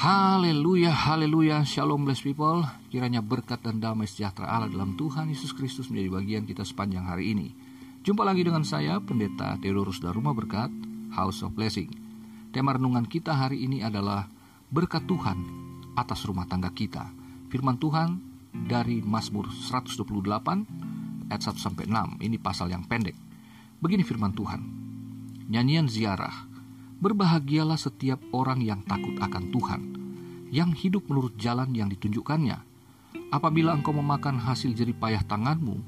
Haleluya, haleluya, shalom blessed people. Kiranya berkat dan damai sejahtera Allah dalam Tuhan Yesus Kristus menjadi bagian kita sepanjang hari ini. Jumpa lagi dengan saya, Pendeta Theodorus dari Rumah Berkat, House of Blessing. Tema renungan kita hari ini adalah berkat Tuhan atas rumah tangga kita. Firman Tuhan dari Mazmur 128 ayat 1 sampai 6. Ini pasal yang pendek. Begini firman Tuhan. Nyanyian ziarah Berbahagialah setiap orang yang takut akan Tuhan, yang hidup menurut jalan yang ditunjukkannya. Apabila engkau memakan hasil jerih payah tanganmu,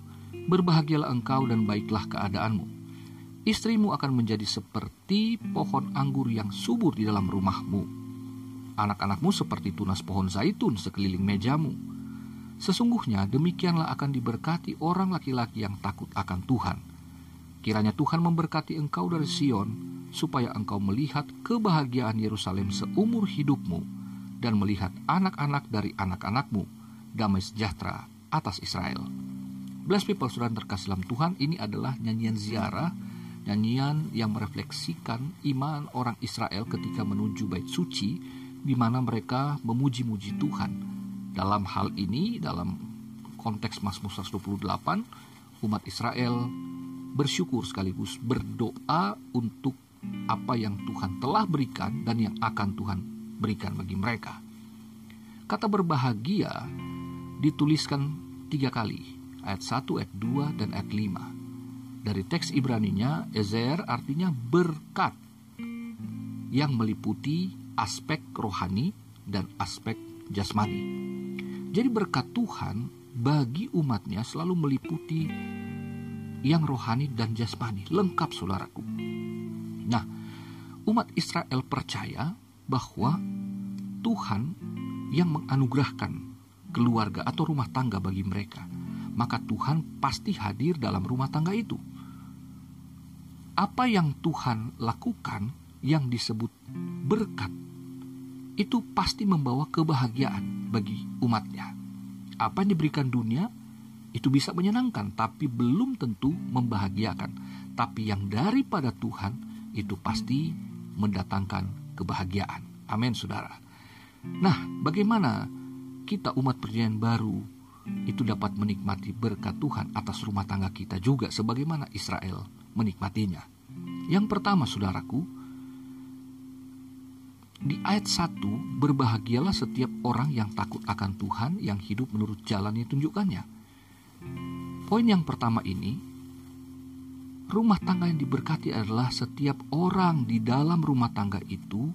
berbahagialah engkau dan baiklah keadaanmu. Istrimu akan menjadi seperti pohon anggur yang subur di dalam rumahmu. Anak-anakmu seperti tunas pohon zaitun sekeliling mejamu. Sesungguhnya demikianlah akan diberkati orang laki-laki yang takut akan Tuhan. Kiranya Tuhan memberkati engkau dari Sion, supaya engkau melihat kebahagiaan Yerusalem seumur hidupmu dan melihat anak-anak dari anak-anakmu damai sejahtera atas Israel. Blessed people sudah terkasih dalam Tuhan ini adalah nyanyian ziarah nyanyian yang merefleksikan iman orang Israel ketika menuju bait suci di mana mereka memuji-muji Tuhan. Dalam hal ini dalam konteks Mazmur 128 umat Israel bersyukur sekaligus berdoa untuk apa yang Tuhan telah berikan dan yang akan Tuhan berikan bagi mereka. Kata berbahagia dituliskan tiga kali, ayat 1, ayat 2, dan ayat 5. Dari teks Ibraninya, Ezer artinya berkat yang meliputi aspek rohani dan aspek jasmani. Jadi berkat Tuhan bagi umatnya selalu meliputi yang rohani dan jasmani, lengkap saudaraku. Nah, umat Israel percaya bahwa Tuhan yang menganugerahkan keluarga atau rumah tangga bagi mereka, maka Tuhan pasti hadir dalam rumah tangga itu. Apa yang Tuhan lakukan yang disebut berkat itu pasti membawa kebahagiaan bagi umatnya. Apa yang diberikan dunia itu bisa menyenangkan, tapi belum tentu membahagiakan. Tapi yang daripada Tuhan itu pasti mendatangkan kebahagiaan. Amin, saudara. Nah, bagaimana kita umat perjanjian baru itu dapat menikmati berkat Tuhan atas rumah tangga kita juga sebagaimana Israel menikmatinya. Yang pertama, saudaraku, di ayat 1, berbahagialah setiap orang yang takut akan Tuhan yang hidup menurut jalan yang tunjukkannya. Poin yang pertama ini Rumah tangga yang diberkati adalah setiap orang di dalam rumah tangga itu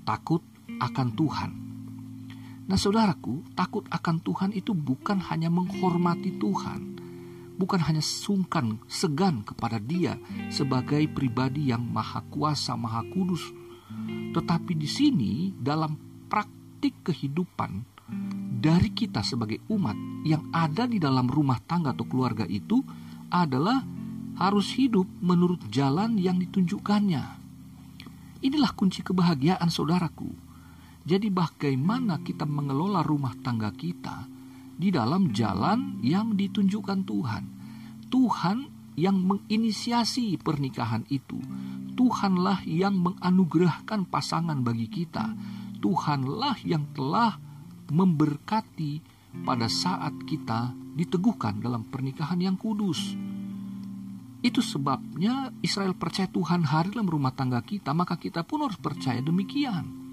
takut akan Tuhan. Nah, saudaraku, takut akan Tuhan itu bukan hanya menghormati Tuhan, bukan hanya sungkan, segan kepada Dia sebagai pribadi yang maha kuasa, maha kudus, tetapi di sini dalam praktik kehidupan dari kita sebagai umat yang ada di dalam rumah tangga atau keluarga itu adalah harus hidup menurut jalan yang ditunjukkannya. Inilah kunci kebahagiaan saudaraku. Jadi bagaimana kita mengelola rumah tangga kita di dalam jalan yang ditunjukkan Tuhan. Tuhan yang menginisiasi pernikahan itu. Tuhanlah yang menganugerahkan pasangan bagi kita. Tuhanlah yang telah memberkati pada saat kita diteguhkan dalam pernikahan yang kudus. Itu sebabnya Israel percaya Tuhan hadir dalam rumah tangga kita, maka kita pun harus percaya demikian.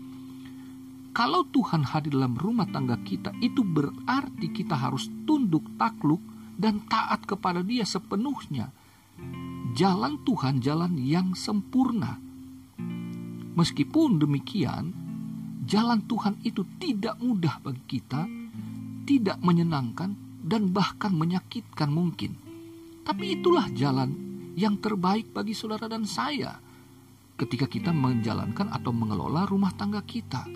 Kalau Tuhan hadir dalam rumah tangga kita, itu berarti kita harus tunduk takluk dan taat kepada Dia sepenuhnya. Jalan Tuhan jalan yang sempurna. Meskipun demikian, jalan Tuhan itu tidak mudah bagi kita, tidak menyenangkan, dan bahkan menyakitkan mungkin. Tapi itulah jalan yang terbaik bagi saudara dan saya ketika kita menjalankan atau mengelola rumah tangga kita.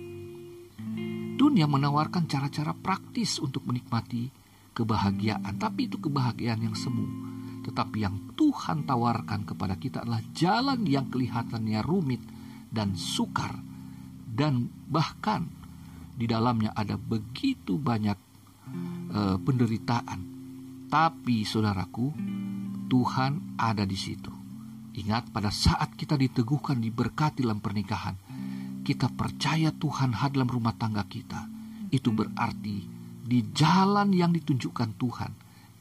Dunia menawarkan cara-cara praktis untuk menikmati kebahagiaan, tapi itu kebahagiaan yang semu. Tetapi yang Tuhan tawarkan kepada kita adalah jalan yang kelihatannya rumit dan sukar, dan bahkan di dalamnya ada begitu banyak uh, penderitaan tapi saudaraku, Tuhan ada di situ. Ingat pada saat kita diteguhkan diberkati dalam pernikahan, kita percaya Tuhan hadir dalam rumah tangga kita, itu berarti di jalan yang ditunjukkan Tuhan,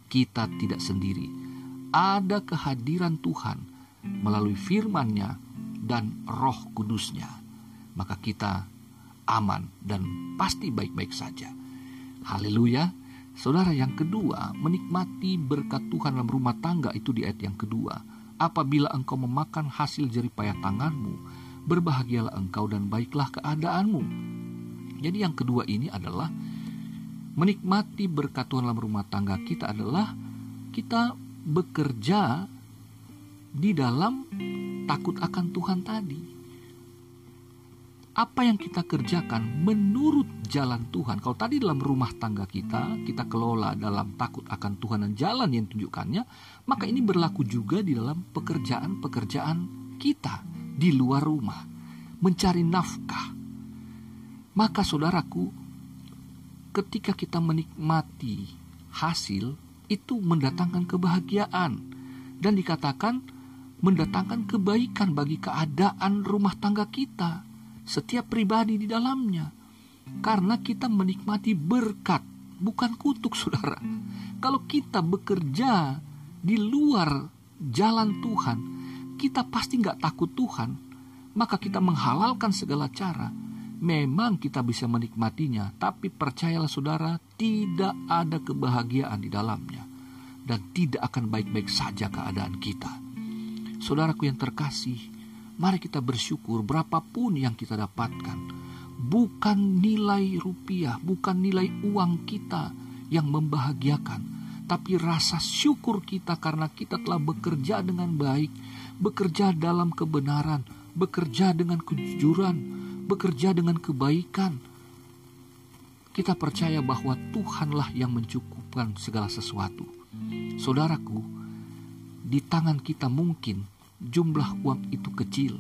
kita tidak sendiri. Ada kehadiran Tuhan melalui firman-Nya dan roh kudusnya. Maka kita aman dan pasti baik-baik saja. Haleluya. Saudara yang kedua, menikmati berkat Tuhan dalam rumah tangga itu di ayat yang kedua. Apabila engkau memakan hasil jeripayah tanganmu, berbahagialah engkau dan baiklah keadaanmu. Jadi yang kedua ini adalah menikmati berkat Tuhan dalam rumah tangga kita adalah kita bekerja di dalam takut akan Tuhan tadi. Apa yang kita kerjakan menurut jalan Tuhan. Kalau tadi dalam rumah tangga kita, kita kelola dalam takut akan Tuhan dan jalan yang tunjukkannya, maka ini berlaku juga di dalam pekerjaan-pekerjaan kita di luar rumah. Mencari nafkah. Maka saudaraku, ketika kita menikmati hasil, itu mendatangkan kebahagiaan. Dan dikatakan mendatangkan kebaikan bagi keadaan rumah tangga kita, setiap pribadi di dalamnya. Karena kita menikmati berkat, bukan kutuk saudara. Kalau kita bekerja di luar jalan Tuhan, kita pasti nggak takut Tuhan, maka kita menghalalkan segala cara. Memang kita bisa menikmatinya, tapi percayalah saudara, tidak ada kebahagiaan di dalamnya. Dan tidak akan baik-baik saja keadaan kita. Saudaraku yang terkasih, mari kita bersyukur berapapun yang kita dapatkan. Bukan nilai rupiah, bukan nilai uang kita yang membahagiakan, tapi rasa syukur kita karena kita telah bekerja dengan baik, bekerja dalam kebenaran, bekerja dengan kejujuran, bekerja dengan kebaikan. Kita percaya bahwa Tuhanlah yang mencukupkan segala sesuatu. Saudaraku, di tangan kita mungkin jumlah uang itu kecil,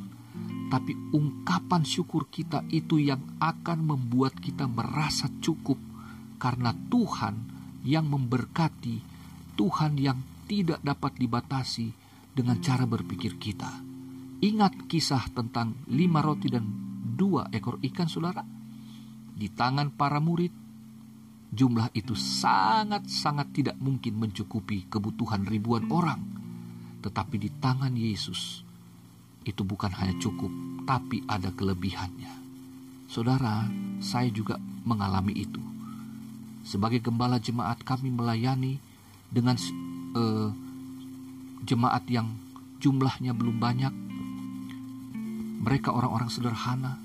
tapi ungkapan syukur kita itu yang akan membuat kita merasa cukup karena Tuhan yang memberkati, Tuhan yang tidak dapat dibatasi dengan cara berpikir kita. Ingat kisah tentang lima roti dan dua ekor ikan saudara? Di tangan para murid, jumlah itu sangat-sangat tidak mungkin mencukupi kebutuhan ribuan orang tetapi di tangan Yesus itu bukan hanya cukup, tapi ada kelebihannya. Saudara, saya juga mengalami itu. Sebagai gembala jemaat kami melayani dengan uh, jemaat yang jumlahnya belum banyak. Mereka orang-orang sederhana.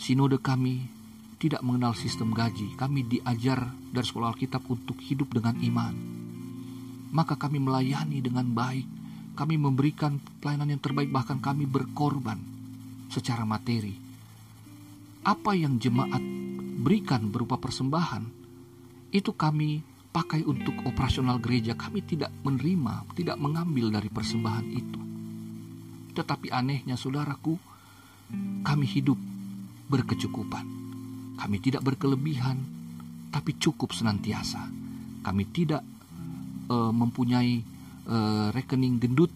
Sinode kami tidak mengenal sistem gaji. Kami diajar dari sekolah Alkitab untuk hidup dengan iman maka kami melayani dengan baik. Kami memberikan pelayanan yang terbaik, bahkan kami berkorban secara materi. Apa yang jemaat berikan berupa persembahan, itu kami pakai untuk operasional gereja. Kami tidak menerima, tidak mengambil dari persembahan itu. Tetapi anehnya, saudaraku, kami hidup berkecukupan. Kami tidak berkelebihan, tapi cukup senantiasa. Kami tidak uh, mempunyai uh, rekening gendut,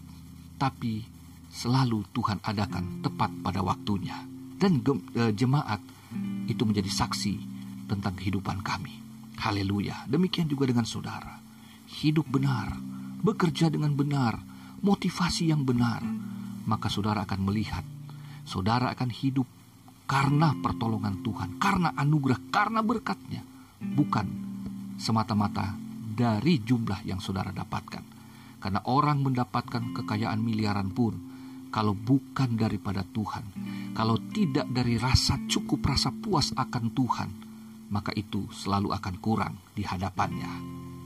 tapi selalu Tuhan adakan tepat pada waktunya. Dan uh, jemaat itu menjadi saksi tentang kehidupan kami. Haleluya. Demikian juga dengan saudara. Hidup benar, bekerja dengan benar, motivasi yang benar, maka saudara akan melihat, saudara akan hidup karena pertolongan Tuhan, karena anugerah, karena berkatnya, bukan semata-mata dari jumlah yang saudara dapatkan. Karena orang mendapatkan kekayaan miliaran pun, kalau bukan daripada Tuhan, kalau tidak dari rasa cukup, rasa puas akan Tuhan, maka itu selalu akan kurang di hadapannya.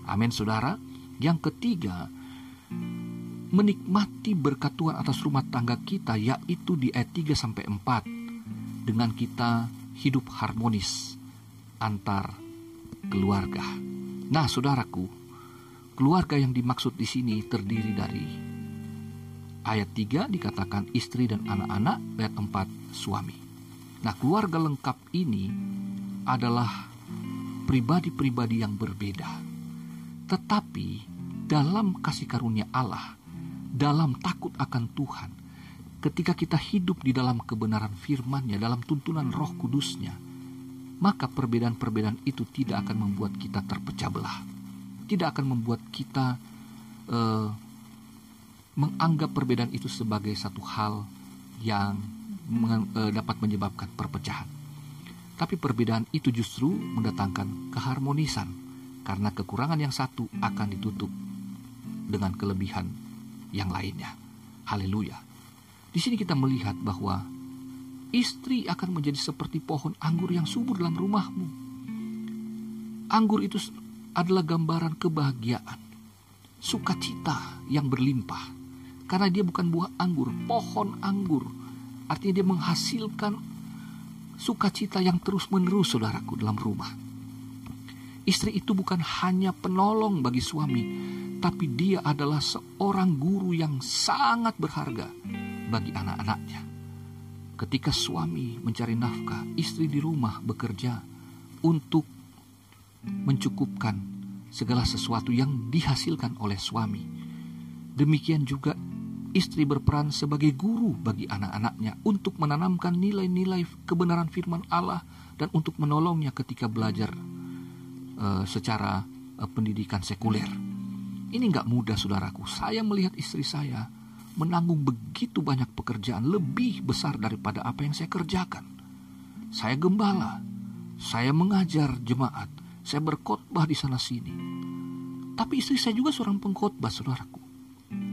Amin, saudara. Yang ketiga, menikmati berkat Tuhan atas rumah tangga kita, yaitu di ayat 3 sampai 4, dengan kita hidup harmonis antar keluarga. Nah, saudaraku, keluarga yang dimaksud di sini terdiri dari ayat 3 dikatakan istri dan anak-anak, ayat 4 suami. Nah, keluarga lengkap ini adalah pribadi-pribadi yang berbeda. Tetapi dalam kasih karunia Allah, dalam takut akan Tuhan, ketika kita hidup di dalam kebenaran firman-Nya, dalam tuntunan Roh Kudus-Nya, maka perbedaan-perbedaan itu tidak akan membuat kita terpecah belah. Tidak akan membuat kita uh, menganggap perbedaan itu sebagai satu hal yang uh, dapat menyebabkan perpecahan. Tapi perbedaan itu justru mendatangkan keharmonisan, karena kekurangan yang satu akan ditutup dengan kelebihan yang lainnya. Haleluya! Di sini kita melihat bahwa istri akan menjadi seperti pohon anggur yang subur dalam rumahmu. Anggur itu adalah gambaran kebahagiaan, sukacita yang berlimpah. Karena dia bukan buah anggur, pohon anggur. Artinya dia menghasilkan sukacita yang terus-menerus saudaraku dalam rumah. Istri itu bukan hanya penolong bagi suami, tapi dia adalah seorang guru yang sangat berharga bagi anak-anaknya. Ketika suami mencari nafkah, istri di rumah bekerja untuk mencukupkan segala sesuatu yang dihasilkan oleh suami. Demikian juga istri berperan sebagai guru bagi anak-anaknya untuk menanamkan nilai-nilai kebenaran firman Allah dan untuk menolongnya ketika belajar uh, secara uh, pendidikan sekuler. Ini nggak mudah, saudaraku. Saya melihat istri saya menanggung begitu banyak pekerjaan lebih besar daripada apa yang saya kerjakan. Saya gembala, saya mengajar jemaat, saya berkhotbah di sana sini. Tapi istri saya juga seorang pengkhotbah, saudaraku.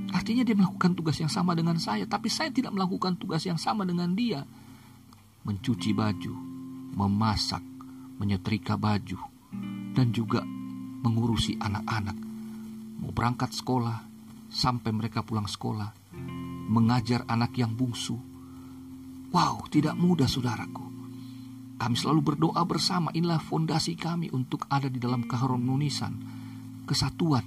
Artinya dia melakukan tugas yang sama dengan saya, tapi saya tidak melakukan tugas yang sama dengan dia. Mencuci baju, memasak, menyetrika baju, dan juga mengurusi anak-anak. Mau berangkat sekolah, sampai mereka pulang sekolah, mengajar anak yang bungsu. Wow, tidak mudah saudaraku. Kami selalu berdoa bersama, inilah fondasi kami untuk ada di dalam keharmonisan, kesatuan.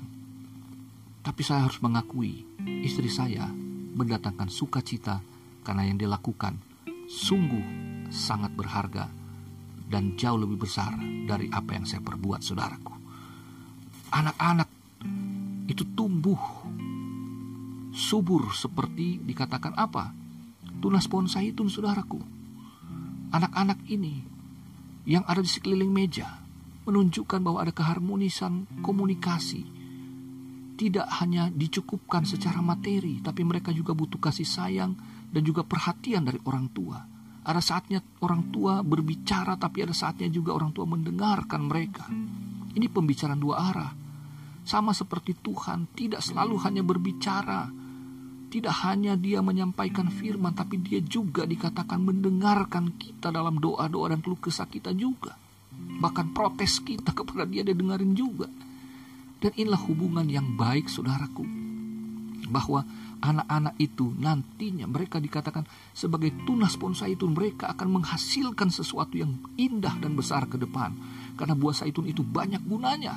Tapi saya harus mengakui, istri saya mendatangkan sukacita karena yang dilakukan sungguh sangat berharga dan jauh lebih besar dari apa yang saya perbuat, saudaraku. Anak-anak itu tumbuh subur seperti dikatakan apa? Tunas pohon zaitun, saudaraku. Anak-anak ini yang ada di sekeliling meja menunjukkan bahwa ada keharmonisan komunikasi. Tidak hanya dicukupkan secara materi, tapi mereka juga butuh kasih sayang dan juga perhatian dari orang tua. Ada saatnya orang tua berbicara, tapi ada saatnya juga orang tua mendengarkan mereka. Ini pembicaraan dua arah. Sama seperti Tuhan, tidak selalu hanya berbicara, tidak hanya dia menyampaikan firman, tapi dia juga dikatakan mendengarkan kita dalam doa-doa dan keluh kesah kita juga. Bahkan protes kita kepada dia dia dengarin juga. Dan inilah hubungan yang baik saudaraku. Bahwa anak-anak itu nantinya mereka dikatakan sebagai tunas pohon zaitun mereka akan menghasilkan sesuatu yang indah dan besar ke depan. Karena buah zaitun itu banyak gunanya.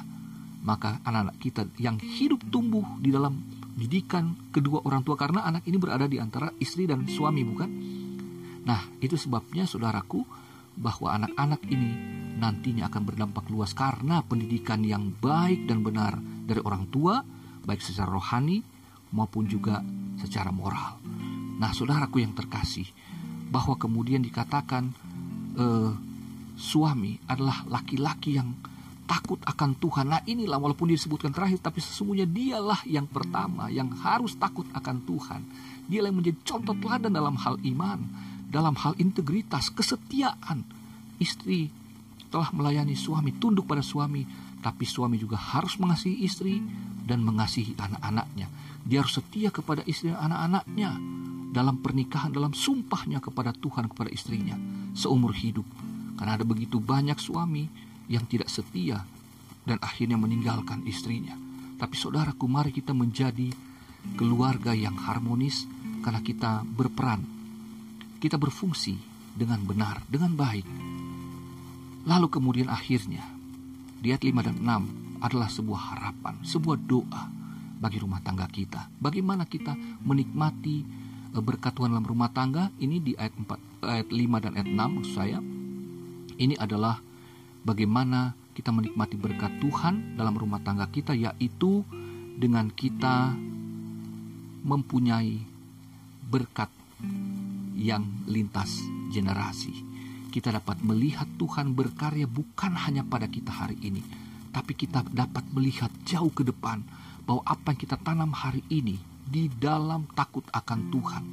Maka anak-anak kita yang hidup tumbuh di dalam didikan kedua orang tua karena anak ini berada di antara istri dan suami bukan? Nah, itu sebabnya saudaraku bahwa anak-anak ini nantinya akan berdampak luas karena pendidikan yang baik dan benar dari orang tua, baik secara rohani maupun juga secara moral. Nah, saudaraku yang terkasih, bahwa kemudian dikatakan eh, suami adalah laki-laki yang takut akan Tuhan. Nah inilah walaupun disebutkan terakhir tapi sesungguhnya dialah yang pertama yang harus takut akan Tuhan. Dialah yang menjadi contoh teladan dalam hal iman, dalam hal integritas, kesetiaan. Istri telah melayani suami, tunduk pada suami, tapi suami juga harus mengasihi istri dan mengasihi anak-anaknya. Dia harus setia kepada istri dan anak-anaknya dalam pernikahan, dalam sumpahnya kepada Tuhan, kepada istrinya seumur hidup. Karena ada begitu banyak suami yang tidak setia dan akhirnya meninggalkan istrinya. Tapi saudaraku, mari kita menjadi keluarga yang harmonis karena kita berperan. Kita berfungsi dengan benar, dengan baik. Lalu kemudian akhirnya, di ayat 5 dan 6 adalah sebuah harapan, sebuah doa bagi rumah tangga kita. Bagaimana kita menikmati eh, berkat Tuhan dalam rumah tangga? Ini di ayat 4, ayat 5 dan ayat 6 maksud saya. Ini adalah bagaimana kita menikmati berkat Tuhan dalam rumah tangga kita, yaitu dengan kita mempunyai berkat yang lintas generasi. Kita dapat melihat Tuhan berkarya bukan hanya pada kita hari ini, tapi kita dapat melihat jauh ke depan bahwa apa yang kita tanam hari ini di dalam takut akan Tuhan,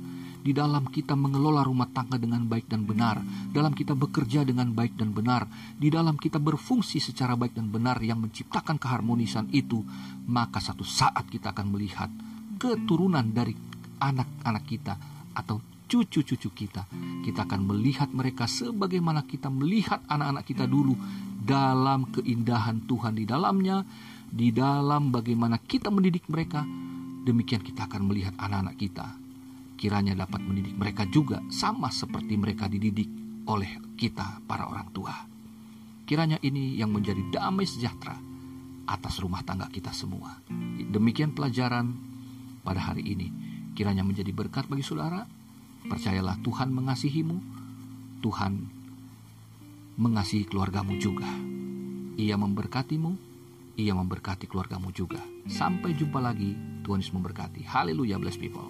di dalam kita mengelola rumah tangga dengan baik dan benar, dalam kita bekerja dengan baik dan benar, di dalam kita berfungsi secara baik dan benar yang menciptakan keharmonisan itu, maka satu saat kita akan melihat keturunan dari anak-anak kita atau cucu-cucu kita. Kita akan melihat mereka sebagaimana kita melihat anak-anak kita dulu dalam keindahan Tuhan di dalamnya, di dalam bagaimana kita mendidik mereka. Demikian kita akan melihat anak-anak kita. Kiranya dapat mendidik mereka juga sama seperti mereka dididik oleh kita para orang tua. Kiranya ini yang menjadi damai sejahtera atas rumah tangga kita semua. Demikian pelajaran pada hari ini. Kiranya menjadi berkat bagi saudara Percayalah Tuhan mengasihimu, Tuhan mengasihi keluargamu juga. Ia memberkatimu, ia memberkati keluargamu juga. Sampai jumpa lagi, Tuhan Yesus memberkati. Haleluya, bless people.